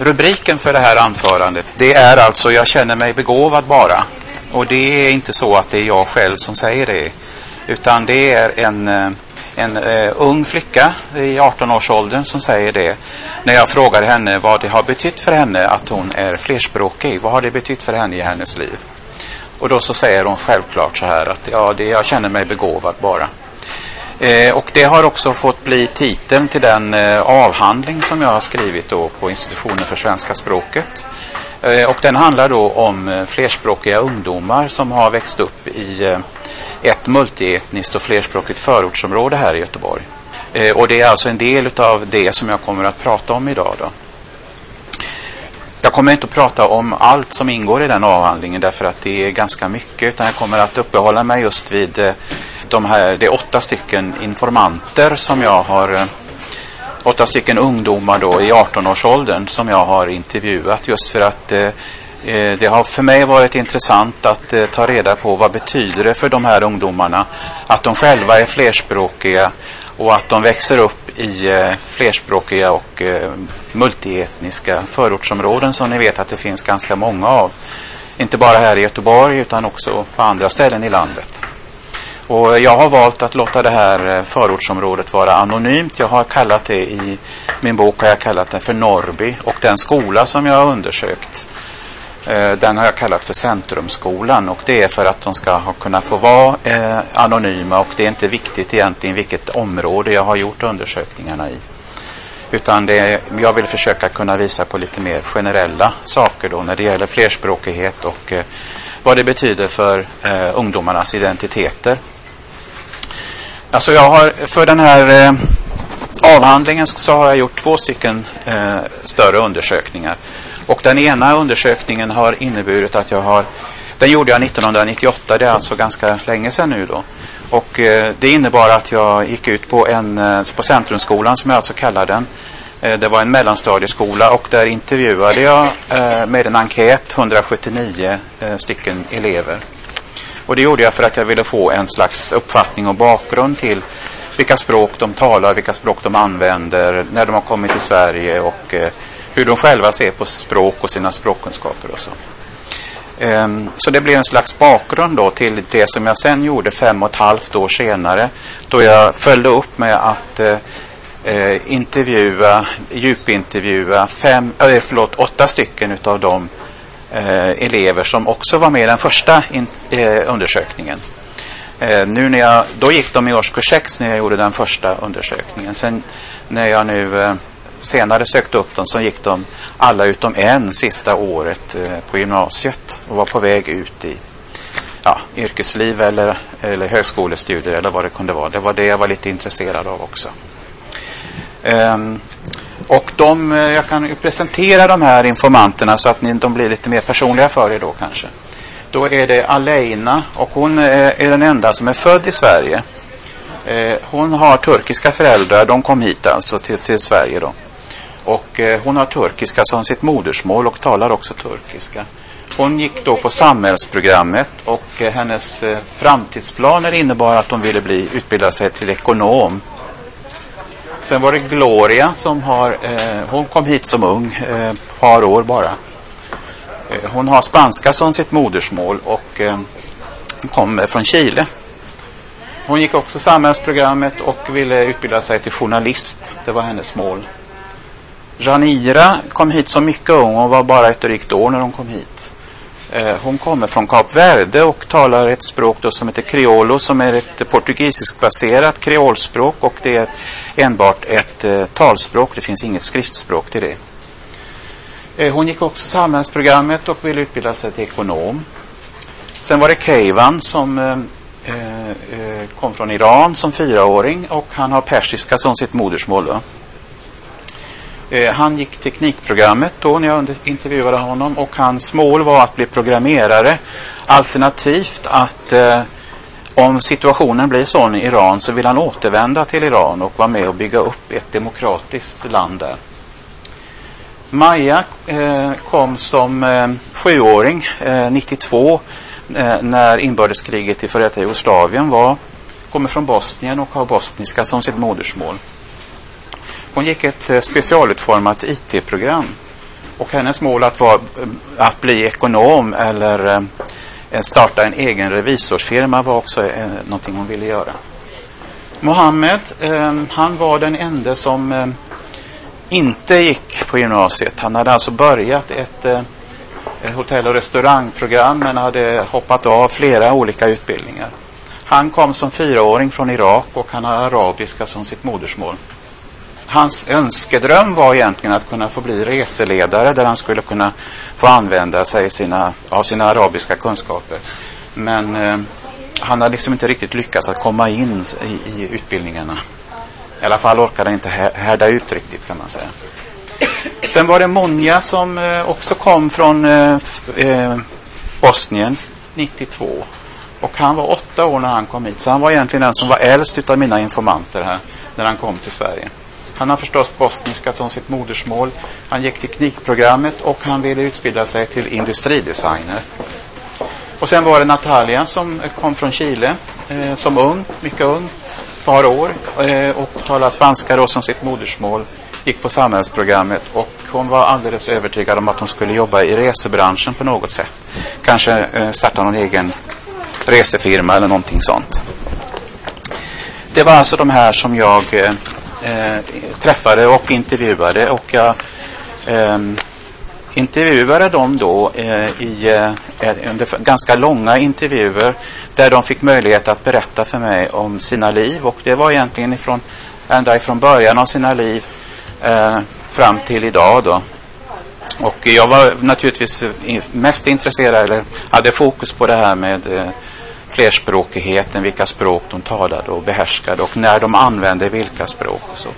rubriken för det här anförandet, det är alltså Jag känner mig begåvad bara. Och det är inte så att det är jag själv som säger det. Utan det är en, eh, en uh, ung flicka i 18-årsåldern som säger det. När jag frågar henne vad det har betytt för henne att hon är flerspråkig. Vad har det betytt för henne i hennes liv? Och då så säger hon självklart så här att ja, det, jag känner mig begåvad bara. Eh, och det har också fått bli titeln till den eh, avhandling som jag har skrivit då på institutionen för svenska språket. Eh, och den handlar då om eh, flerspråkiga ungdomar som har växt upp i eh, ett multietniskt och flerspråkigt förortsområde här i Göteborg. Eh, och det är alltså en del av det som jag kommer att prata om idag. Då. Jag kommer inte att prata om allt som ingår i den avhandlingen därför att det är ganska mycket utan jag kommer att uppehålla mig just vid de här, det är åtta stycken informanter som jag har eh, åtta stycken ungdomar då i 18-årsåldern som jag har intervjuat just för att eh, eh, det har för mig varit intressant att eh, ta reda på vad betyder det för de här ungdomarna att de själva är flerspråkiga och att de växer upp i eh, flerspråkiga och eh, multietniska förortsområden som ni vet att det finns ganska många av. Inte bara här i Göteborg utan också på andra ställen i landet. Och jag har valt att låta det här eh, förortsområdet vara anonymt. Jag har kallat det i min bok har jag kallat det för Norrby och den skola som jag har undersökt eh, den har jag kallat för Centrumskolan och det är för att de ska kunna få vara eh, anonyma och det är inte viktigt egentligen vilket område jag har gjort undersökningarna i. Utan det är, jag vill försöka kunna visa på lite mer generella saker då när det gäller flerspråkighet och eh, vad det betyder för eh, ungdomarnas identiteter. Alltså jag har för den här eh, avhandlingen så har jag gjort två stycken eh, större undersökningar. Och den ena undersökningen har inneburit att jag har, den gjorde jag 1998, det är alltså ganska länge sedan nu då. Och eh, det innebar att jag gick ut på, en, eh, på Centrumskolan som jag alltså kallar den. Eh, det var en mellanstadieskola och där intervjuade jag eh, med en enkät 179 eh, stycken elever. Och det gjorde jag för att jag ville få en slags uppfattning och bakgrund till vilka språk de talar, vilka språk de använder, när de har kommit till Sverige och eh, hur de själva ser på språk och sina språkkunskaper och så. Ehm, så det blev en slags bakgrund då till det som jag sen gjorde fem och ett halvt år senare då jag följde upp med att eh, eh intervjua, djupintervjua fem, äh, förlåt, åtta stycken utav de Eh, elever som också var med i den första in, eh, undersökningen. Eh, nu när jag, då gick de i årskurs 6 när jag gjorde den första undersökningen. Sen när jag nu eh, senare sökte upp dem så gick de alla utom en sista året eh, på gymnasiet och var på väg ut i ja, yrkesliv eller, eller högskolestudier eller vad det kunde vara. Det var det jag var lite intresserad av också. Um, och de, eh, jag kan ju presentera de här informanterna så att ni, de blir lite mer personliga för er då kanske. Då är det Aleina och hon eh, är den enda som är född i Sverige. Eh, hon har turkiska föräldrar, de kom hit alltså till, till Sverige då. Och eh, hon har turkiska som sitt modersmål och talar också turkiska. Hon gick då på samhällsprogrammet och hennes framtidsplaner innebar att hon ville bli, utbilda sig till ekonom Sen var det Gloria som har, eh, hon kom hit som ung, eh, par år bara. Eh, hon har spanska som sitt modersmål och eh, kommer eh, från Chile. Hon gick också samhällsprogrammet och ville utbilda sig till journalist. Det var hennes mål. Janira kom hit som mycket ung hon var bara ett drygt år när hon kom hit. Eh, hon kommer från Kap Verde och talar ett språk då som heter creolo som är ett portugisiskbaserat kreolspråk och det är enbart ett eh, talspråk. Det finns inget skriftspråk till det. Eh, hon gick också samhällsprogrammet och ville utbilda sig till ekonom. Sen var det Keivan som eh, kom från Iran som fyraåring och han har persiska som sitt modersmål. Då. Eh, han gick teknikprogrammet då när jag intervjuade honom och hans mål var att bli programmerare alternativt att eh, om situationen blir sån i Iran så vill han återvända till Iran och vara med och bygga upp ett demokratiskt land där. Maja eh, kom som eh, sjuåring eh, 92 eh, när inbördeskriget i före detta Jugoslavien var. Kommer från Bosnien och har bosniska som sitt modersmål. Hon gick ett eh, specialutformat IT-program Och hennes mål att, var, eh, att bli ekonom eller eh, starta en egen revisorsfirma var också någonting hon ville göra. Mohammed, han var den enda som inte gick på gymnasiet. Han hade alltså börjat ett hotell och restaurangprogram men hade hoppat av flera olika utbildningar. Han kom som fyraåring från Irak och han har arabiska som sitt modersmål. Hans önskedröm var egentligen att kunna få bli reseledare där han skulle kunna få använda sig sina, av sina arabiska kunskaper. Men eh, han har liksom inte riktigt lyckats att komma in i, i utbildningarna. I alla fall orkade han inte härda ut riktigt kan man säga. Sen var det Monja som eh, också kom från eh, eh, Bosnien 92. Och han var åtta år när han kom hit. Så han var egentligen den som var äldst av mina informanter här när han kom till Sverige. Han har förstås bosniska som sitt modersmål. Han gick teknikprogrammet och han ville utbilda sig till industridesigner. Och sen var det Natalia som kom från Chile eh, som ung, mycket ung, ett par år eh, och talade spanska då som sitt modersmål gick på samhällsprogrammet och hon var alldeles övertygad om att hon skulle jobba i resebranschen på något sätt. Kanske eh, starta någon egen resefirma eller någonting sånt. Det var alltså de här som jag eh, eh, träffade och intervjuade och jag eh, intervjuade dem då eh, i eh, under ganska långa intervjuer där de fick möjlighet att berätta för mig om sina liv och det var egentligen ifrån, ända ifrån början av sina liv eh, fram till idag då. Och jag var naturligtvis mest intresserad, eller hade fokus på det här med eh, flerspråkigheten, vilka språk de talade och behärskade och när de använde vilka språk. Och så.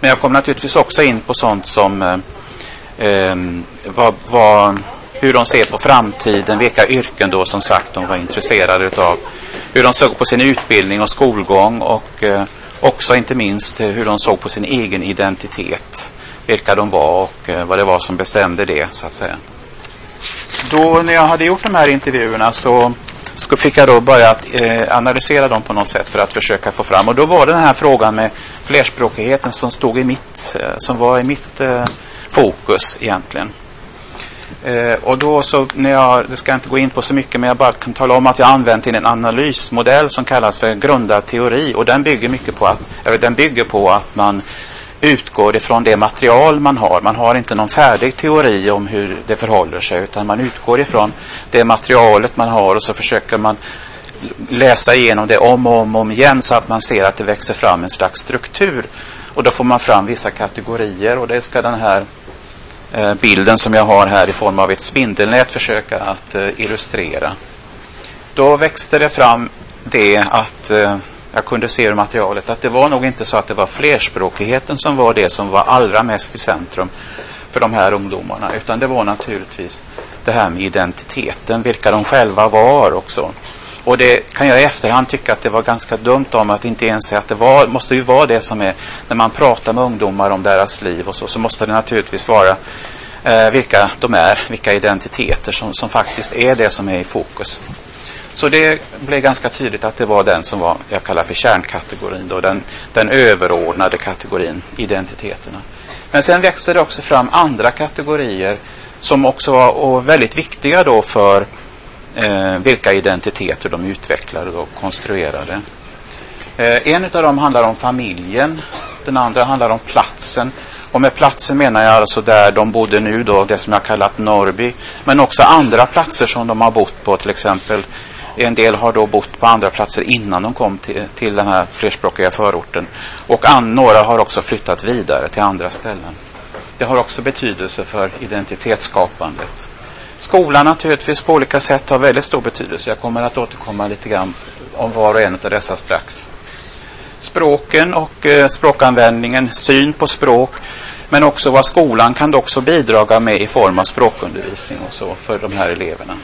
Men jag kom naturligtvis också in på sånt som eh, eh, vad, vad, hur de ser på framtiden, vilka yrken då som sagt de var intresserade utav. Hur de såg på sin utbildning och skolgång och eh, också inte minst hur de såg på sin egen identitet. Vilka de var och eh, vad det var som bestämde det så att säga. Då när jag hade gjort de här intervjuerna så fick jag då börja att, eh, analysera dem på något sätt för att försöka få fram. Och då var det den här frågan med flerspråkigheten som stod i mitt, eh, som var i mitt eh, fokus egentligen. Eh, och då så, när jag, det ska jag inte gå in på så mycket, men jag bara kan tala om att jag använt en analysmodell som kallas för grundad teori. Och den bygger mycket på att, eller den bygger på att man utgår ifrån det material man har. Man har inte någon färdig teori om hur det förhåller sig, utan man utgår ifrån det materialet man har och så försöker man läsa igenom det om och om, och om igen så att man ser att det växer fram en slags struktur. Och då får man fram vissa kategorier och det ska den här eh, bilden som jag har här i form av ett spindelnät försöka att eh, illustrera. Då växte det fram det att eh, jag kunde se ur materialet att det var nog inte så att det var flerspråkigheten som var det som var allra mest i centrum för de här ungdomarna utan det var naturligtvis det här med identiteten, vilka de själva var också. Och det kan jag i efterhand tycka att det var ganska dumt om att inte ens säga att det var, måste ju vara det som är, när man pratar med ungdomar om deras liv och så, så måste det naturligtvis vara eh, vilka de är, vilka identiteter som, som faktiskt är det som är i fokus. Så det blev ganska tydligt att det var den som var, jag kallar för kärnkategorin, då, den, den överordnade kategorin, identiteterna. Men sen växte det också fram andra kategorier som också var väldigt viktiga då för eh, vilka identiteter de utvecklade och konstruerade. Eh, en av dem handlar om familjen, den andra handlar om platsen. Och med platsen menar jag alltså där de bodde nu då, det som jag kallat Norrby. Men också andra platser som de har bott på, till exempel en del har då bott på andra platser innan de kom till, till den här flerspråkiga förorten. Och an, några har också flyttat vidare till andra ställen. Det har också betydelse för identitetsskapandet. Skolan naturligtvis på olika sätt har väldigt stor betydelse. Jag kommer att återkomma lite grann om var och en av dessa strax. Språken och eh, språkanvändningen, syn på språk, men också vad skolan kan också bidra med i form av språkundervisning och så för de här eleverna.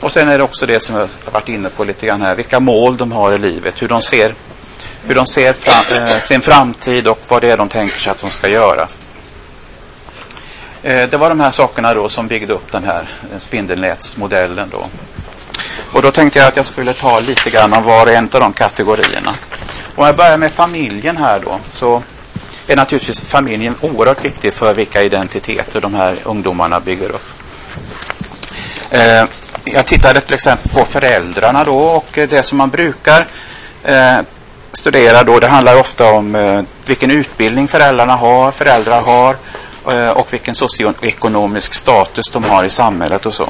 Och sen är det också det som jag har varit inne på lite grann här, vilka mål de har i livet, hur de ser, hur de ser fram, eh, sin framtid och vad det är de tänker sig att de ska göra. Eh, det var de här sakerna då som byggde upp den här spindelnätsmodellen då. Och då tänkte jag att jag skulle ta lite grann om var och en av de kategorierna. Om jag börjar med familjen här då. Så är naturligtvis familjen oerhört viktig för vilka identiteter de här ungdomarna bygger upp. Eh, jag tittade till exempel på föräldrarna då och det som man brukar eh, studera då, det handlar ofta om eh, vilken utbildning föräldrarna har, föräldrar har eh, och vilken socioekonomisk status de har i samhället och så.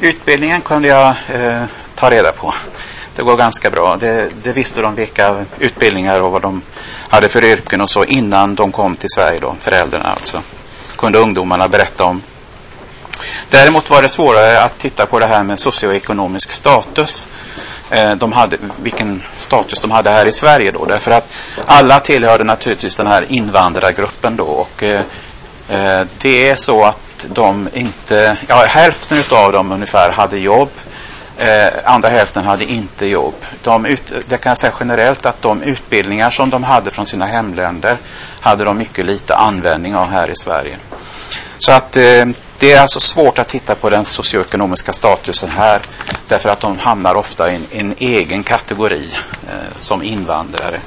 Utbildningen kunde jag eh, ta reda på. Det går ganska bra. Det, det, visste de vilka utbildningar och vad de hade för yrken och så innan de kom till Sverige då, föräldrarna alltså. Kunde ungdomarna berätta om. Däremot var det svårare att titta på det här med socioekonomisk status. Eh, de hade, vilken status de hade här i Sverige då. Därför att alla tillhörde naturligtvis den här invandrargruppen då. Och eh, eh, det är så att de inte, ja hälften av dem ungefär hade jobb. Andra hälften hade inte jobb. De ut, det kan jag säga generellt att de utbildningar som de hade från sina hemländer hade de mycket lite användning av här i Sverige. Så att eh, det är alltså svårt att titta på den socioekonomiska statusen här därför att de hamnar ofta i en, en egen kategori eh, som invandrare.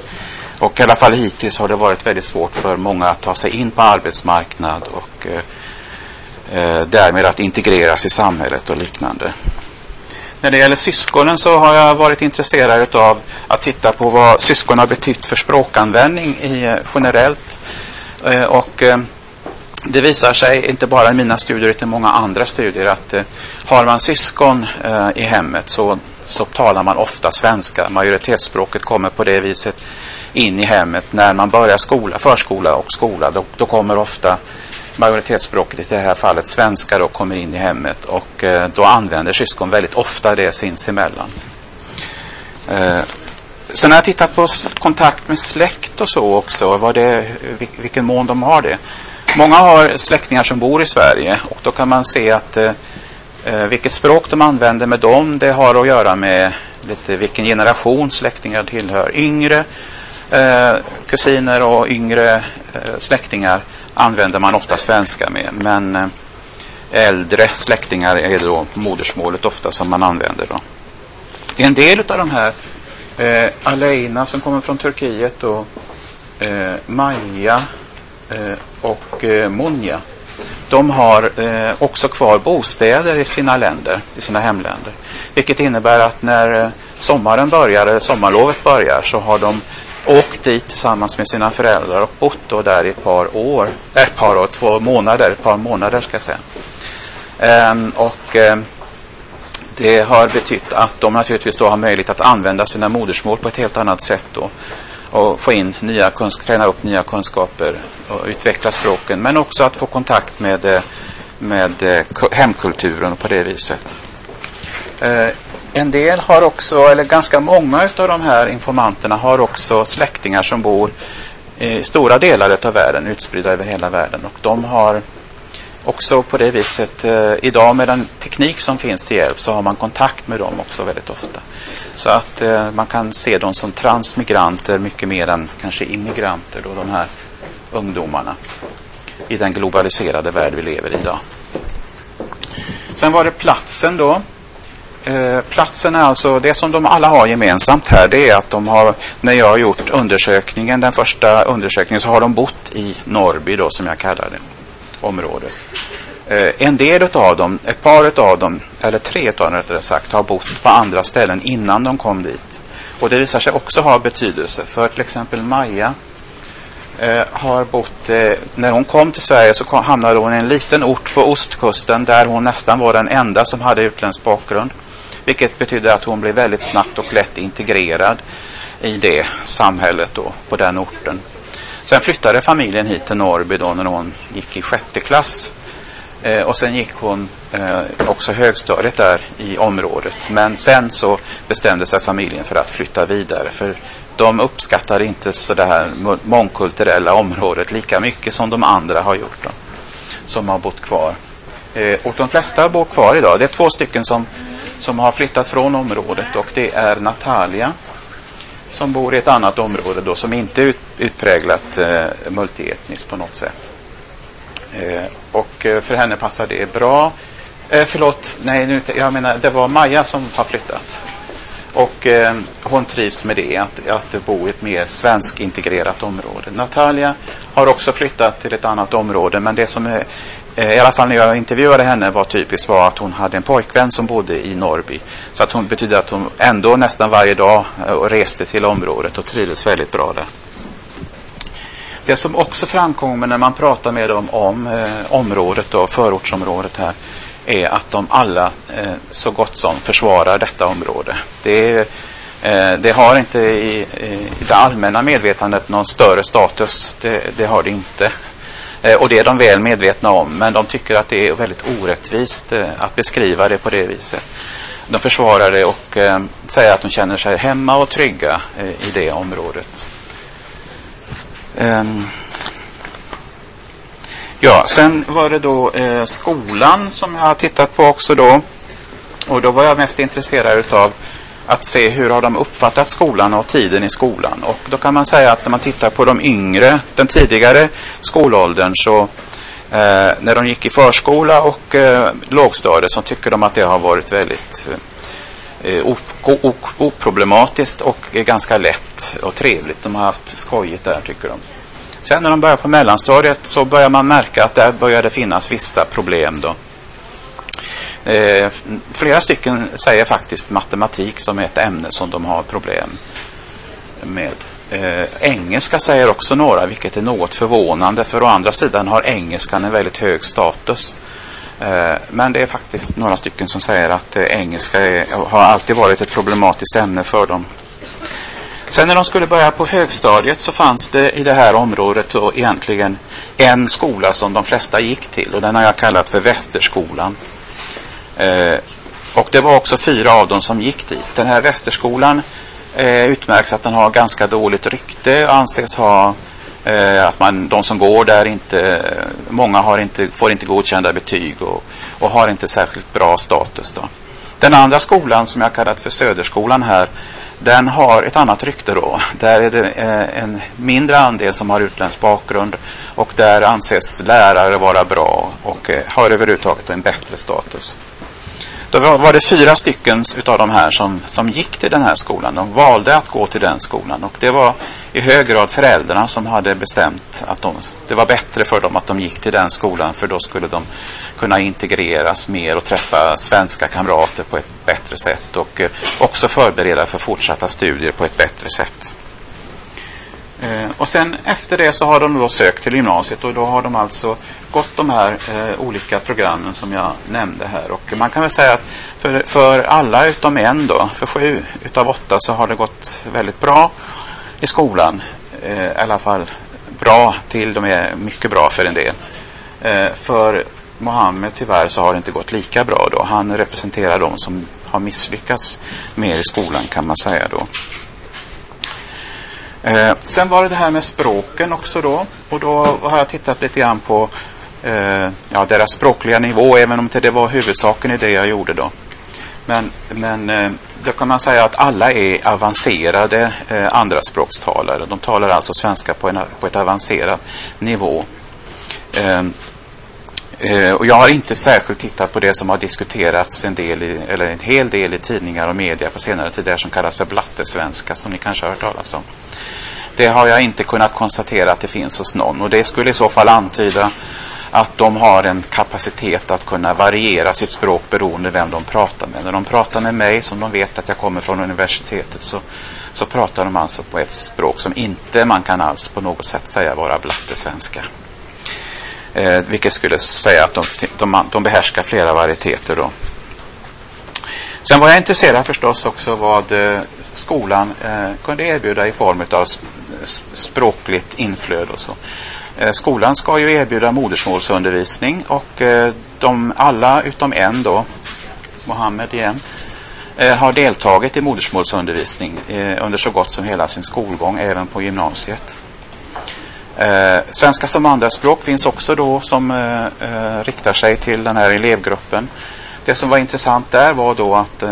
Och i alla fall hittills har det varit väldigt svårt för många att ta sig in på arbetsmarknad och eh, eh, därmed att integreras i samhället och liknande. När det gäller syskonen så har jag varit intresserad av att titta på vad syskon har betytt för språkanvändning i, eh, generellt. Eh, och eh, det visar sig, inte bara i mina studier utan i många andra studier, att eh, har man syskon eh, i hemmet så, så talar man ofta svenska. Majoritetsspråket kommer på det viset in i hemmet. När man börjar skola, förskola och skola, då, då kommer ofta majoritetsspråket, i det här fallet svenska, då kommer in i hemmet och eh, då använder syskon väldigt ofta det sinsemellan. Eh, sen har jag tittat på kontakt med släkt och så också, vad det, vilken mån de har det. Många har släktingar som bor i Sverige och då kan man se att eh, eh, vilket språk de använder med dem, det har att göra med lite vilken generation släktingar tillhör. Yngre eh, kusiner och yngre eh, släktingar använder man ofta svenska med. Men eh, äldre släktingar är då modersmålet ofta som man använder. Då. En del av de här, eh, Aleina som kommer från Turkiet och eh, Maja Eh, och eh, Monja, de har eh, också kvar bostäder i sina länder, i sina hemländer. Vilket innebär att när eh, sommaren börjar, eller sommarlovet börjar, så har de åkt dit tillsammans med sina föräldrar och bott då där i ett par år, äh, ett par år, två månader, ett par månader ska jag säga. Ehm, och eh, det har betytt att de naturligtvis då har möjlighet att använda sina modersmål på ett helt annat sätt då och få in nya träna upp nya kunskaper och utveckla språken men också att få kontakt med, eh, med eh, hemkulturen på det viset. Eh, en del har också, eller ganska många av de här informanterna har också släktingar som bor i stora delar av världen, utspridda över hela världen. Och de har också på det viset, idag med den teknik som finns till hjälp så har man kontakt med dem också väldigt ofta. Så att eh, man kan se dem som transmigranter mycket mer än kanske immigranter då, de här ungdomarna i den globaliserade värld vi lever i idag. Sen var det platsen då. Eh, platsen är alltså, det som de alla har gemensamt här det är att de har, när jag har gjort undersökningen, den första undersökningen, så har de bott i Norrby då som jag kallar det, området. Eh, en del av dem, ett par av dem, eller tre av dem rättare sagt, har bott på andra ställen innan de kom dit. Och det visar sig också ha betydelse. För till exempel Maja eh, har bott, eh, när hon kom till Sverige så kom, hamnade hon i en liten ort på ostkusten där hon nästan var den enda som hade utländsk bakgrund. Vilket betyder att hon blev väldigt snabbt och lätt integrerad i det samhället då, på den orten. Sen flyttade familjen hit till Norrby då när hon gick i sjätte klass. Eh, och sen gick hon eh, också högstadiet där i området. Men sen så bestämde sig familjen för att flytta vidare. För de uppskattar inte så det här mångkulturella området lika mycket som de andra har gjort. Då, som har bott kvar. Eh, och de flesta bor kvar idag. Det är två stycken som som har flyttat från området och det är Natalia som bor i ett annat område då som inte är ut, utpräglat eh, multietniskt på något sätt. Eh, och eh, för henne passar det bra. Eh, förlåt, nej, nu, jag menar det var Maja som har flyttat. Och eh, hon trivs med det, att, att bo i ett mer svenskintegrerat område. Natalia har också flyttat till ett annat område men det som är, eh, i alla fall när jag intervjuade henne var typiskt var att hon hade en pojkvän som bodde i Norrby. Så att hon betyder att hon ändå nästan varje dag eh, reste till området och trivdes väldigt bra där. Det som också framkommer när man pratar med dem om eh, området och förortsområdet här är att de alla eh, så gott som försvarar detta område. Det, eh, det har inte i, i, det allmänna medvetandet någon större status. Det, det har det inte. Eh, och det är de väl medvetna om. Men de tycker att det är väldigt orättvist eh, att beskriva det på det viset. De försvarar det och eh, säger att de känner sig hemma och trygga eh, i det området. Um, Ja, sen var det då eh, skolan som jag har tittat på också då. Och då var jag mest intresserad av att se hur har de uppfattat skolan och tiden i skolan. Och då kan man säga att när man tittar på de yngre, den tidigare skolåldern så eh, när de gick i förskola och eh, lågstadiet så tycker de att det har varit väldigt eh, Eh, oproblematiskt och ganska lätt och trevligt. De har haft skojigt där tycker de. Sen när de börjar på mellanstadiet så börjar man märka att där börjar det finnas vissa problem då. Eh, flera stycken säger faktiskt matematik som ett ämne som de har problem med. Eh, engelska säger också några, vilket är något förvånande. För å andra sidan har engelskan en väldigt hög status. Eh, men det är faktiskt några stycken som säger att eh, engelska är, har alltid varit ett problematiskt ämne för dem. Sen när de skulle börja på högstadiet så fanns det i det här området då egentligen en skola som de flesta gick till och den har jag kallat för Västerskolan. Eh, och det var också fyra av dem som gick dit. Den här Västerskolan eh, utmärks att den har ganska dåligt rykte och anses ha eh, att man, de som går där inte, många har inte, får inte godkända betyg och, och har inte särskilt bra status. Då. Den andra skolan som jag kallat för Söderskolan här den har ett annat rykte då. Där är det eh, en mindre andel som har utländsk bakgrund och där anses lärare vara bra och eh, har överhuvudtaget en bättre status. Då var det fyra stycken utav de här som, som gick till den här skolan. De valde att gå till den skolan och det var i hög grad föräldrarna som hade bestämt att de, det var bättre för dem att de gick till den skolan för då skulle de kunna integreras mer och träffa svenska kamrater på ett bättre sätt och eh, också förbereda för fortsatta studier på ett bättre sätt. Eh, och sen efter det så har de då sökt till gymnasiet och då har de alltså gått de här eh, olika programmen som jag nämnde här. Och man kan väl säga att för, för alla utom en då, för sju utav åtta så har det gått väldigt bra i skolan. Eh, I alla fall bra till de är mycket bra för en del. Eh, för Mohammed tyvärr så har det inte gått lika bra då. Han representerar de som har misslyckats mer i skolan kan man säga då. Eh, sen var det det här med språken också då. Och då har jag tittat lite grann på eh, ja, deras språkliga nivå, även om inte det var huvudsaken i det jag gjorde då. Men, men eh, då kan man säga att alla är avancerade eh, andraspråkstalare. De talar alltså svenska på, en, på ett avancerat nivå. Eh, Eh, och jag har inte särskilt tittat på det som har diskuterats en, del i, eller en hel del i tidningar och media på senare tid, det som kallas för blattesvenska, som ni kanske har hört talas om. Det har jag inte kunnat konstatera att det finns hos någon och det skulle i så fall antyda att de har en kapacitet att kunna variera sitt språk beroende vem de pratar med. När de pratar med mig, som de vet att jag kommer från universitetet, så, så pratar de alltså på ett språk som inte man kan alls på något sätt säga vara blattesvenska. Eh, vilket skulle säga att de, de, de behärskar flera varieteter. Då. Sen var jag intresserad förstås också vad eh, skolan eh, kunde erbjuda i form av språkligt inflöde och så. Eh, skolan ska ju erbjuda modersmålsundervisning och eh, de alla utom en då, Mohammed igen, eh, har deltagit i modersmålsundervisning eh, under så gott som hela sin skolgång, även på gymnasiet. Eh, svenska som andraspråk finns också då som eh, eh, riktar sig till den här elevgruppen. Det som var intressant där var då att,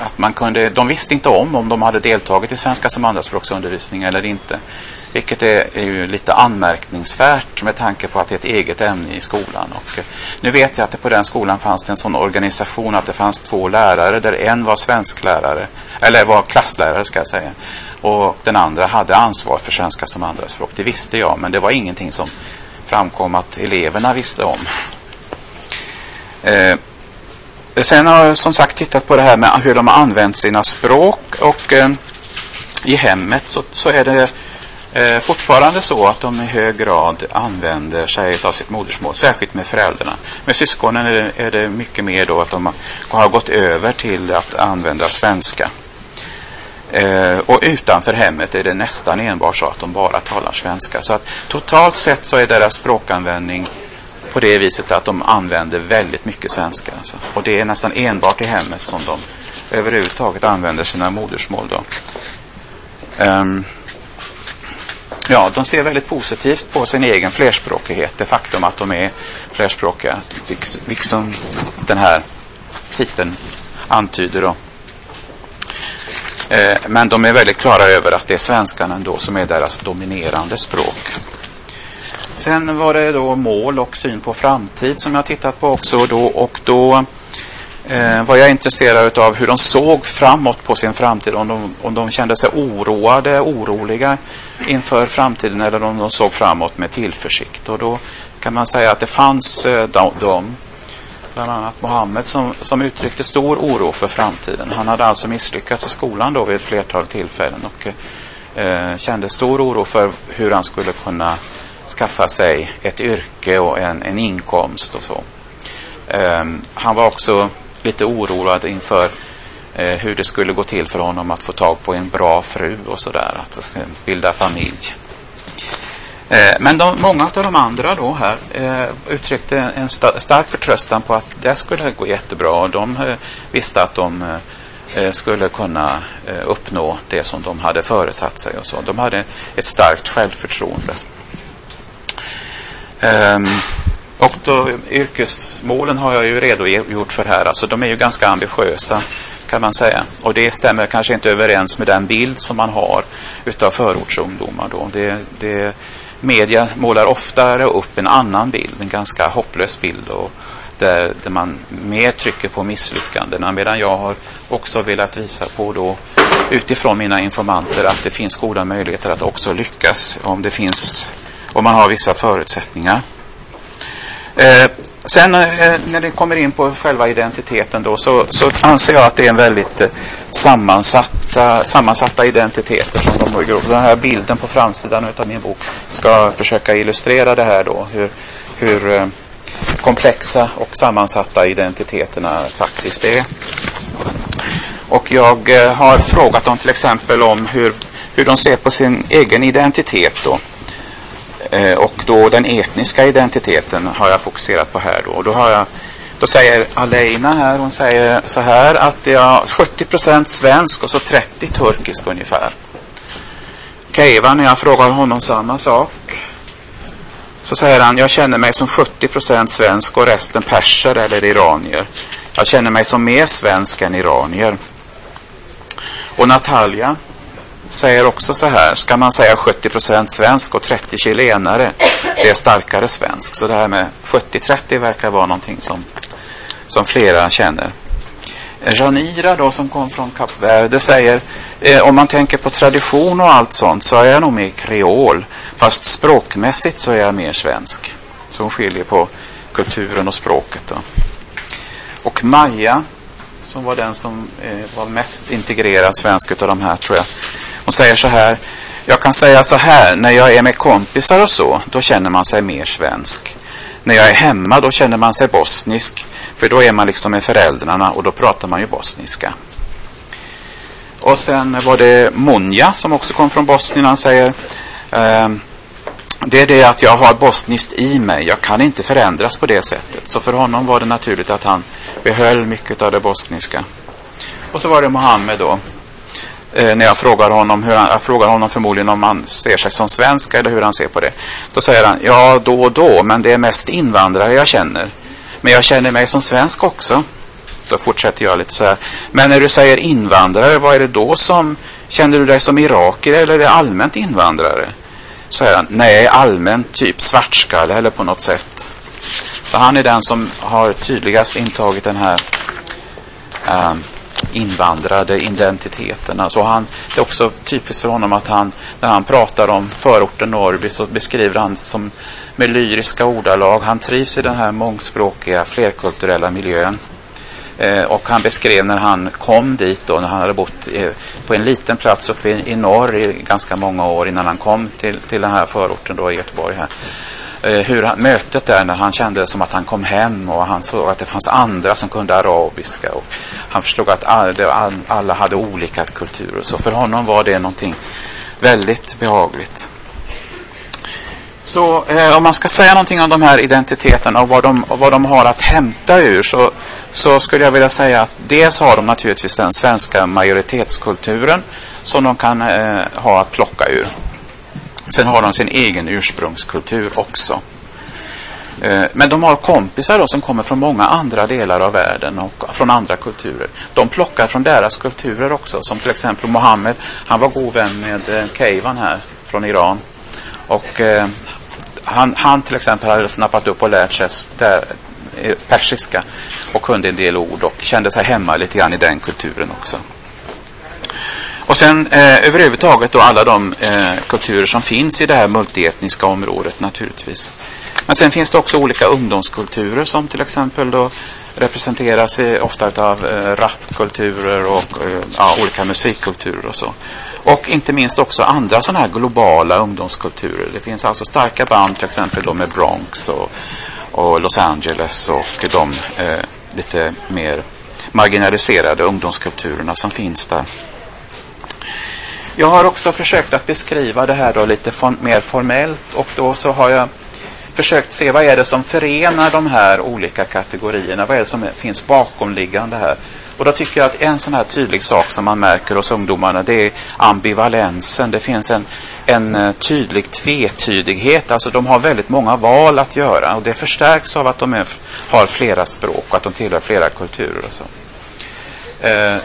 att man kunde, de visste inte om om de hade deltagit i svenska som andraspråksundervisning eller inte. Vilket är, är ju lite anmärkningsvärt med tanke på att det är ett eget ämne i skolan. Och, eh, nu vet jag att det på den skolan fanns det en sån organisation att det fanns två lärare där en var svensklärare, eller var klasslärare ska jag säga. Och den andra hade ansvar för svenska som andraspråk. Det visste jag, men det var ingenting som framkom att eleverna visste om. Eh, sen har jag som sagt tittat på det här med hur de har använt sina språk och eh, i hemmet så, så är det eh, fortfarande så att de i hög grad använder sig av sitt modersmål, särskilt med föräldrarna. Med syskonen är det, är det mycket mer då att de har gått över till att använda svenska. Eh, och utanför hemmet är det nästan enbart så att de bara talar svenska. Så att totalt sett så är deras språkanvändning på det viset att de använder väldigt mycket svenska. Alltså. Och det är nästan enbart i hemmet som de överhuvudtaget använder sina modersmål. Då. Um, ja, de ser väldigt positivt på sin egen flerspråkighet. Det faktum att de är flerspråkiga, liksom den här titeln antyder. Då. Eh, men de är väldigt klara över att det är svenskan ändå som är deras dominerande språk. Sen var det då mål och syn på framtid som jag tittat på också. Då, och då eh, var jag intresserad av hur de såg framåt på sin framtid. Om de, om de kände sig oroade, oroliga inför framtiden eller om de såg framåt med tillförsikt. Och då kan man säga att det fanns eh, de, de bland annat Mohammed som, som uttryckte stor oro för framtiden. Han hade alltså misslyckats i skolan då vid ett flertal tillfällen och eh, kände stor oro för hur han skulle kunna skaffa sig ett yrke och en, en inkomst och så. Eh, han var också lite oroad inför eh, hur det skulle gå till för honom att få tag på en bra fru och sådär, att bilda familj. Eh, men de, många av de andra då här eh, uttryckte en sta, stark förtröstan på att det skulle gå jättebra. Och de eh, visste att de eh, eh skulle kunna eh, uppnå det som de hade föresatt sig. och så. De hade ett starkt självförtroende. Ehm, och då, yrkesmålen har jag ju redogjort för här. Alltså, de är ju ganska ambitiösa kan man säga. Och det stämmer kanske inte överens med den bild som man har utav förortsungdomar. Då. Det, det media målar oftare upp en annan bild, en ganska hopplös bild. Och där, där man mer trycker på misslyckandena. Medan jag har också velat visa på då utifrån mina informanter att det finns goda möjligheter att också lyckas om det finns om man har vissa förutsättningar. Eh, sen eh, när det kommer in på själva identiteten då så, så anser jag att det är en väldigt eh, sammansatta, sammansatta identiteter som de. Den här bilden på framsidan av min bok ska försöka illustrera det här då. Hur, hur eh, komplexa och sammansatta identiteterna faktiskt är. Och jag har frågat dem till exempel om hur, hur de ser på sin egen identitet då. Eh, och då den etniska identiteten har jag fokuserat på här då. Och då, har jag, då säger Aleina här, hon säger så här att jag är 70% svensk och så 30 turkisk ungefär. Keivan, när jag frågar honom samma sak, så säger han, jag känner mig som 70 procent svensk och resten perser eller iranier. Jag känner mig som mer svensk än iranier. Och Natalia, säger också så här, ska man säga 70 procent svensk och 30 chilenare, det är starkare svensk. Så det här med 70-30 verkar vara någonting som, som flera känner. Eh, Janira då som kom från Kap Verde säger eh, om man tänker på tradition och allt sånt så är jag nog mer kreol. Fast språkmässigt så är jag mer svensk. Så hon skiljer på kulturen och språket. Då. Och Maja som var den som eh, var mest integrerad svensk utav de här tror jag. Hon säger så här. Jag kan säga så här. När jag är med kompisar och så. Då känner man sig mer svensk. När jag är hemma då känner man sig bosnisk. För då är man liksom med föräldrarna och då pratar man ju bosniska. Och sen var det Monja som också kom från Bosnien. Han säger. ehm, det är det att jag har bosniskt i mig. Jag kan inte förändras på det sättet. Så för honom var det naturligt att han behöll mycket av det bosniska. Och så var det Mohammed då. Eh, när jag frågar honom, hur han, jag frågar honom förmodligen om han ser sig som svensk eller hur han ser på det. Då säger han, ja då och då, men det är mest invandrare jag känner. Men jag känner mig som svensk också. Då fortsätter jag lite så här. Men när du säger invandrare, vad är det då som, känner du dig som iraker eller är det allmänt invandrare? så är han, nej allmänt typ svartskalle eller på något sätt. Så han är den som har tydligast intagit den här äh, invandrade identiteterna. Så han, det är också typiskt för honom att han, när han pratar om förorten Norrby så beskriver han som med lyriska ordalag. Han trivs i den här mångspråkiga, flerkulturella miljön. Eh, och han beskrev när han kom dit då, när han hade bott eh, på en liten plats uppe i, i norr i ganska många år innan han kom till, till den här förorten då i Göteborg här. Eh, hur han, mötet där när han kände det som att han kom hem och han såg att det fanns andra som kunde arabiska. Och han förstod att all, alla hade olika kulturer. Så för honom var det någonting väldigt behagligt. Så eh, om man ska säga någonting om de här identiteterna och vad de, och vad de har att hämta ur så, så skulle jag vilja säga att dels har de naturligtvis den svenska majoritetskulturen som de kan eh, ha att plocka ur. Sen har de sin egen ursprungskultur också. Eh, men de har kompisar då som kommer från många andra delar av världen och från andra kulturer. De plockar från deras kulturer också. Som till exempel Mohammed. Han var god vän med eh, Keivan här från Iran. Och eh, han, han till exempel hade snappat upp och lärt sig där, persiska och kunde en del ord och kände sig hemma lite grann i den kulturen också. Och sen eh, överhuvudtaget då alla de eh, kulturer som finns i det här multietniska området naturligtvis. Men sen finns det också olika ungdomskulturer som till exempel då representeras eh, ofta av eh, rapkulturer och eh, ja, olika musikkulturer och så. Och inte minst också andra sådana här globala ungdomskulturer. Det finns alltså starka band till exempel då med Bronx och, och Los Angeles och de eh, lite mer marginaliserade ungdomskulturerna som finns där. Jag har också försökt att beskriva det här då lite for mer formellt och då så har jag försökt se vad är det som förenar de här olika kategorierna. Vad är det som finns bakomliggande här? Och då tycker jag att en sån här tydlig sak som man märker hos ungdomarna det är ambivalensen. Det finns en, en eh, tydlig tvetydighet. Alltså de har väldigt många val att göra och det förstärks av att de är, har flera språk och att de tillhör flera kulturer och så. Eh,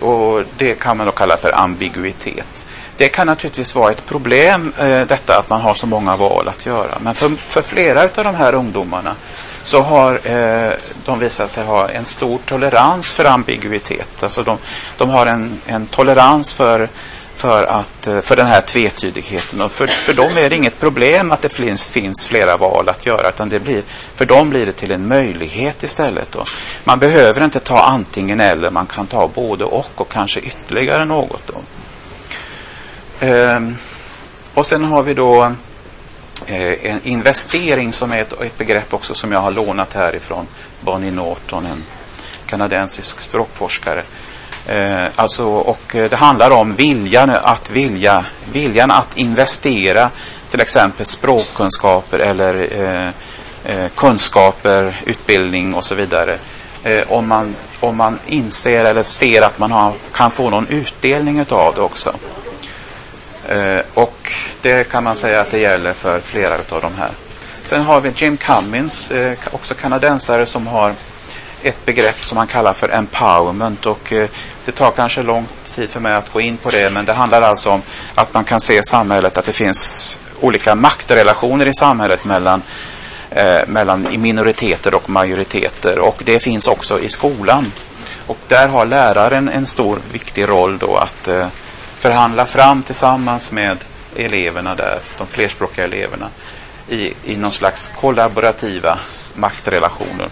och det kan man då kalla för ambiguitet. Det kan naturligtvis vara ett problem eh, detta att man har så många val att göra. Men för, för flera av de här ungdomarna så har eh, de visat sig ha en stor tolerans för ambiguitet. Alltså de, de har en, en tolerans för, för, att, eh, för den här tvetydigheten. Och för, för dem är det inget problem att det finns, finns flera val att göra. Utan det blir, för dem blir det till en möjlighet istället. Då. Man behöver inte ta antingen eller. Man kan ta både och och kanske ytterligare något. Då. Ehm, och sen har vi då Eh, en investering som är ett, ett, begrepp också som jag har lånat härifrån Bonnie Norton, en kanadensisk språkforskare. Eh, alltså, och eh, det handlar om viljan att, vilja, viljan att investera till exempel språkkunskaper eller eh, eh, kunskaper, utbildning och så vidare. Eh, om, man, om man inser eller ser att man har, kan få någon utdelning av det också. Eh, och det kan man säga att det gäller för flera av de här. Sen har vi Jim Cummins, eh, också kanadensare, som har ett begrepp som man kallar för empowerment. Och eh, det tar kanske lång tid för mig att gå in på det, men det handlar alltså om att man kan se i samhället att det finns olika maktrelationer i samhället mellan eh, mellan minoriteter och majoriteter. Och det finns också i skolan. Och där har läraren en stor viktig roll då att eh, förhandla fram tillsammans med eleverna där, de flerspråkiga eleverna, i, i någon slags kollaborativa maktrelationer.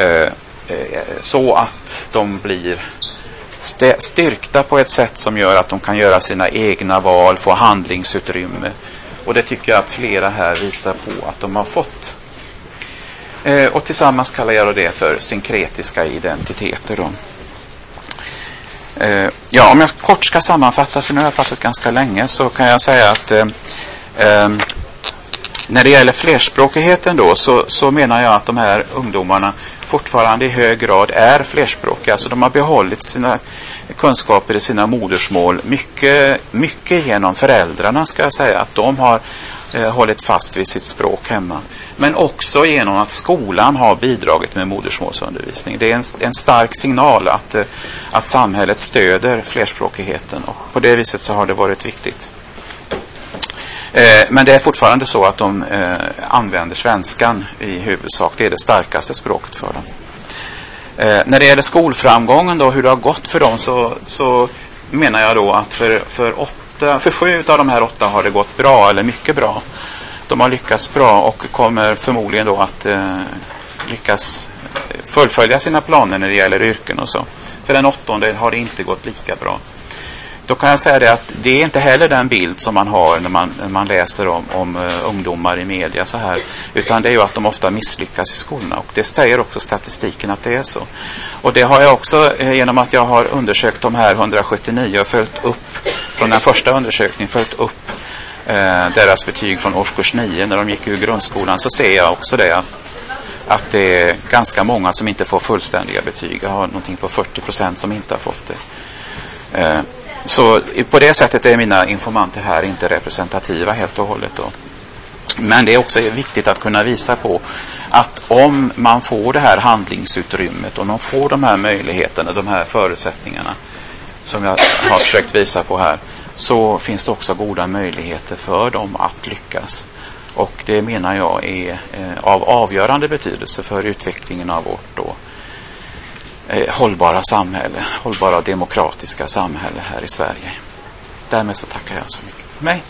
Eh, eh, så att de blir styrkta på ett sätt som gör att de kan göra sina egna val, få handlingsutrymme. Och det tycker jag att flera här visar på att de har fått. Eh, och tillsammans kallar jag det för synkretiska identiteter. Då. Ja, om jag kort ska sammanfatta, för nu har jag pratat ganska länge, så kan jag säga att ehm, när det gäller flerspråkigheten då så, så menar jag att de här ungdomarna fortfarande i hög grad är flerspråkiga. Alltså de har behållit sina kunskaper i sina modersmål mycket, mycket genom föräldrarna ska jag säga. Att de har eh, hållit fast vid sitt språk hemma. Men också genom att skolan har bidragit med modersmålsundervisning. Det är en, en stark signal att, eh, att samhället stöder flerspråkigheten och på det viset så har det varit viktigt. Eh, men det är fortfarande så att de eh, använder svenskan i huvudsak. Det är det starkaste språket för dem. Eh, när det gäller skolframgången då, hur det har gått för dem så, så menar jag då att för, för, åtta, för sju av de här åtta har det gått bra eller mycket bra. De har lyckats bra och kommer förmodligen då att eh, lyckas fullfölja sina planer när det gäller yrken och så. För den åttonde har det inte gått lika bra. Då kan jag säga det att det är inte heller den bild som man har när man, när man läser om, om uh, ungdomar i media så här. Utan det är ju att de ofta misslyckas i skolorna. Och det säger också statistiken att det är så. Och det har jag också uh, genom att jag har undersökt de här 179 och följt upp från den första undersökningen följt upp uh, deras betyg från årskurs 9 när de gick ur grundskolan så ser jag också det att att det är ganska många som inte får fullständiga betyg. Jag har någonting på 40 procent som inte har fått det. Så på det sättet är mina informanter här inte representativa helt och hållet. Då. Men det är också viktigt att kunna visa på att om man får det här handlingsutrymmet och man får de här möjligheterna, de här förutsättningarna som jag har försökt visa på här så finns det också goda möjligheter för dem att lyckas. Och det menar jag är eh, av avgörande betydelse för utvecklingen av vårt då, eh, Eh, hållbara samhälle, hållbara demokratiska samhälle här i Sverige. Därmed så tackar jag så mycket för mig.